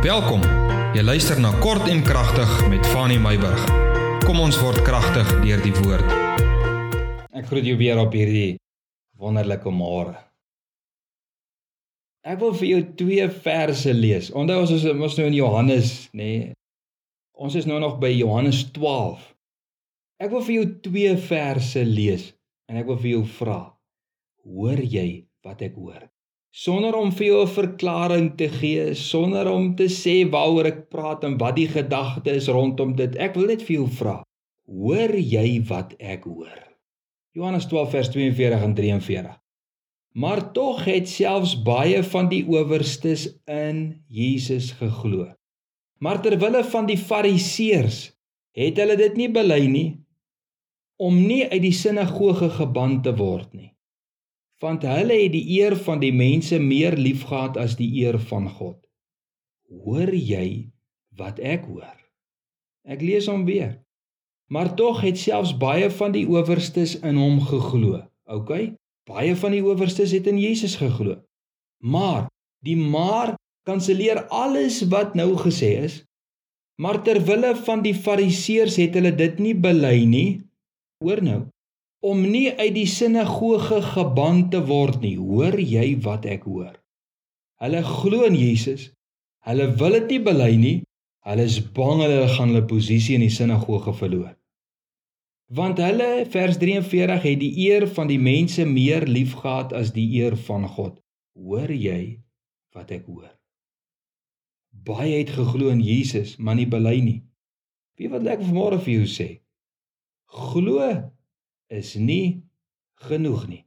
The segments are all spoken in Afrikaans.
Welkom. Jy luister na Kort en Kragtig met Fanny Meyburg. Kom ons word kragtig deur die woord. Ek groet jou weer op hierdie wonderlike môre. Ek wil vir jou twee verse lees. Onthou ons is ons nou in Johannes, nê? Nee. Ons is nou nog by Johannes 12. Ek wil vir jou twee verse lees en ek wil vir jou vra. Hoor jy wat ek hoor? Sonder om vir jou 'n verklaring te gee, sonder om te sê waaroor ek praat en wat die gedagte is rondom dit. Ek wil net vir jou vra. Hoor jy wat ek hoor? Johannes 12 vers 42 en 43. Maar tog het selfs baie van die owerstes in Jesus geglo. Maar ter wille van die fariseërs het hulle dit nie bely nie om nie uit die sinagoge geban te word nie want hulle het die eer van die mense meer liefgehad as die eer van God. Hoor jy wat ek hoor? Ek lees hom weer. Maar tog het selfs baie van die owerstes in hom geglo. OK? Baie van die owerstes het in Jesus geglo. Maar die maar kanselleer alles wat nou gesê is. Maar ter wille van die fariseërs het hulle dit nie bely nie. Hoor nou, om nie uit die sinagoge geban te word nie. Hoor jy wat ek hoor? Hulle glo in Jesus. Hulle wil dit nie bely nie. Hulle is bang hulle gaan hulle posisie in die sinagoge verloor. Want hulle vers 43 het die eer van die mense meer liefgehad as die eer van God. Hoor jy wat ek hoor? Baie het geglo in Jesus, maar nie bely nie. Wie wat ek vanmôre vir jou sê? Glo is nie genoeg nie.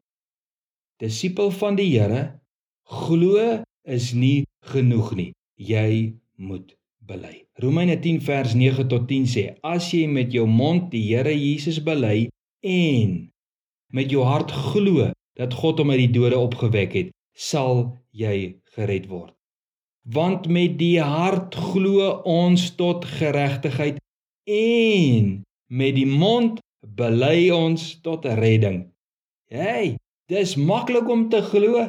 Disipel van die Here glo is nie genoeg nie. Jy moet bely. Romeine 10 vers 9 tot 10 sê: As jy met jou mond die Here Jesus bely en met jou hart glo dat God hom uit die dode opgewek het, sal jy gered word. Want met die hart glo ons tot geregtigheid en met die mond bely ons tot redding. Hey, dis maklik om te glo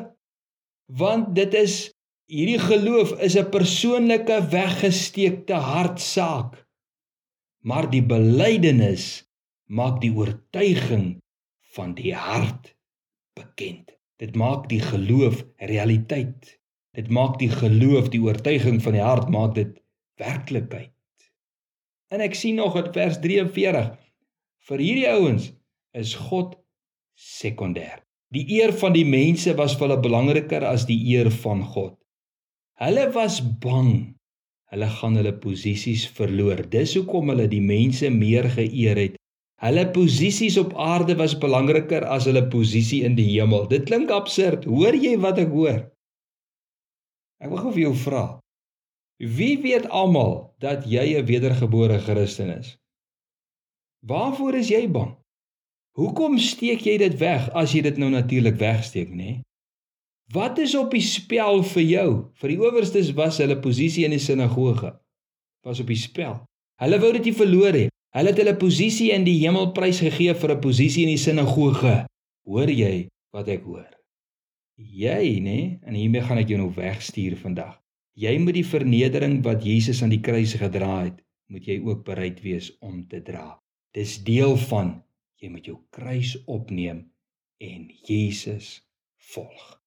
want dit is hierdie geloof is 'n persoonlike weggesteekte hartsaak. Maar die belydenis maak die oortuiging van die hart bekend. Dit maak die geloof realiteit. Dit maak die geloof, die oortuiging van die hart maak dit werklikheid. En ek sien nog in vers 43 Vir hierdie ouens is God sekondêr. Die eer van die mense was vir hulle belangriker as die eer van God. Hulle was bang hulle gaan hulle posisies verloor. Dis hoekom hulle die mense meer geëer het. Hulle posisies op aarde was belangriker as hulle posisie in die hemel. Dit klink absurd. Hoor jy wat ek hoor? Ek wil gou vir jou vra. Wie weet almal dat jy 'n wedergebore Christen is? Waarvoor is jy bang? Hoekom steek jy dit weg as jy dit nou natuurlik wegsteek, nê? Wat is op die spel vir jou? Vir die owerstes was hulle posisie in die sinagoge was op die spel. Hulle wou dit nie verloor hê. Hulle het hulle posisie in die hemel prys gegee vir 'n posisie in die sinagoge. Hoor jy wat ek hoor? Jy, nê, en hiermee gaan ek jou nou wegstuur vandag. Jy moet die vernedering wat Jesus aan die kruis gedra het, moet jy ook bereid wees om te dra. Dis deel van jy moet jou kruis opneem en Jesus volg.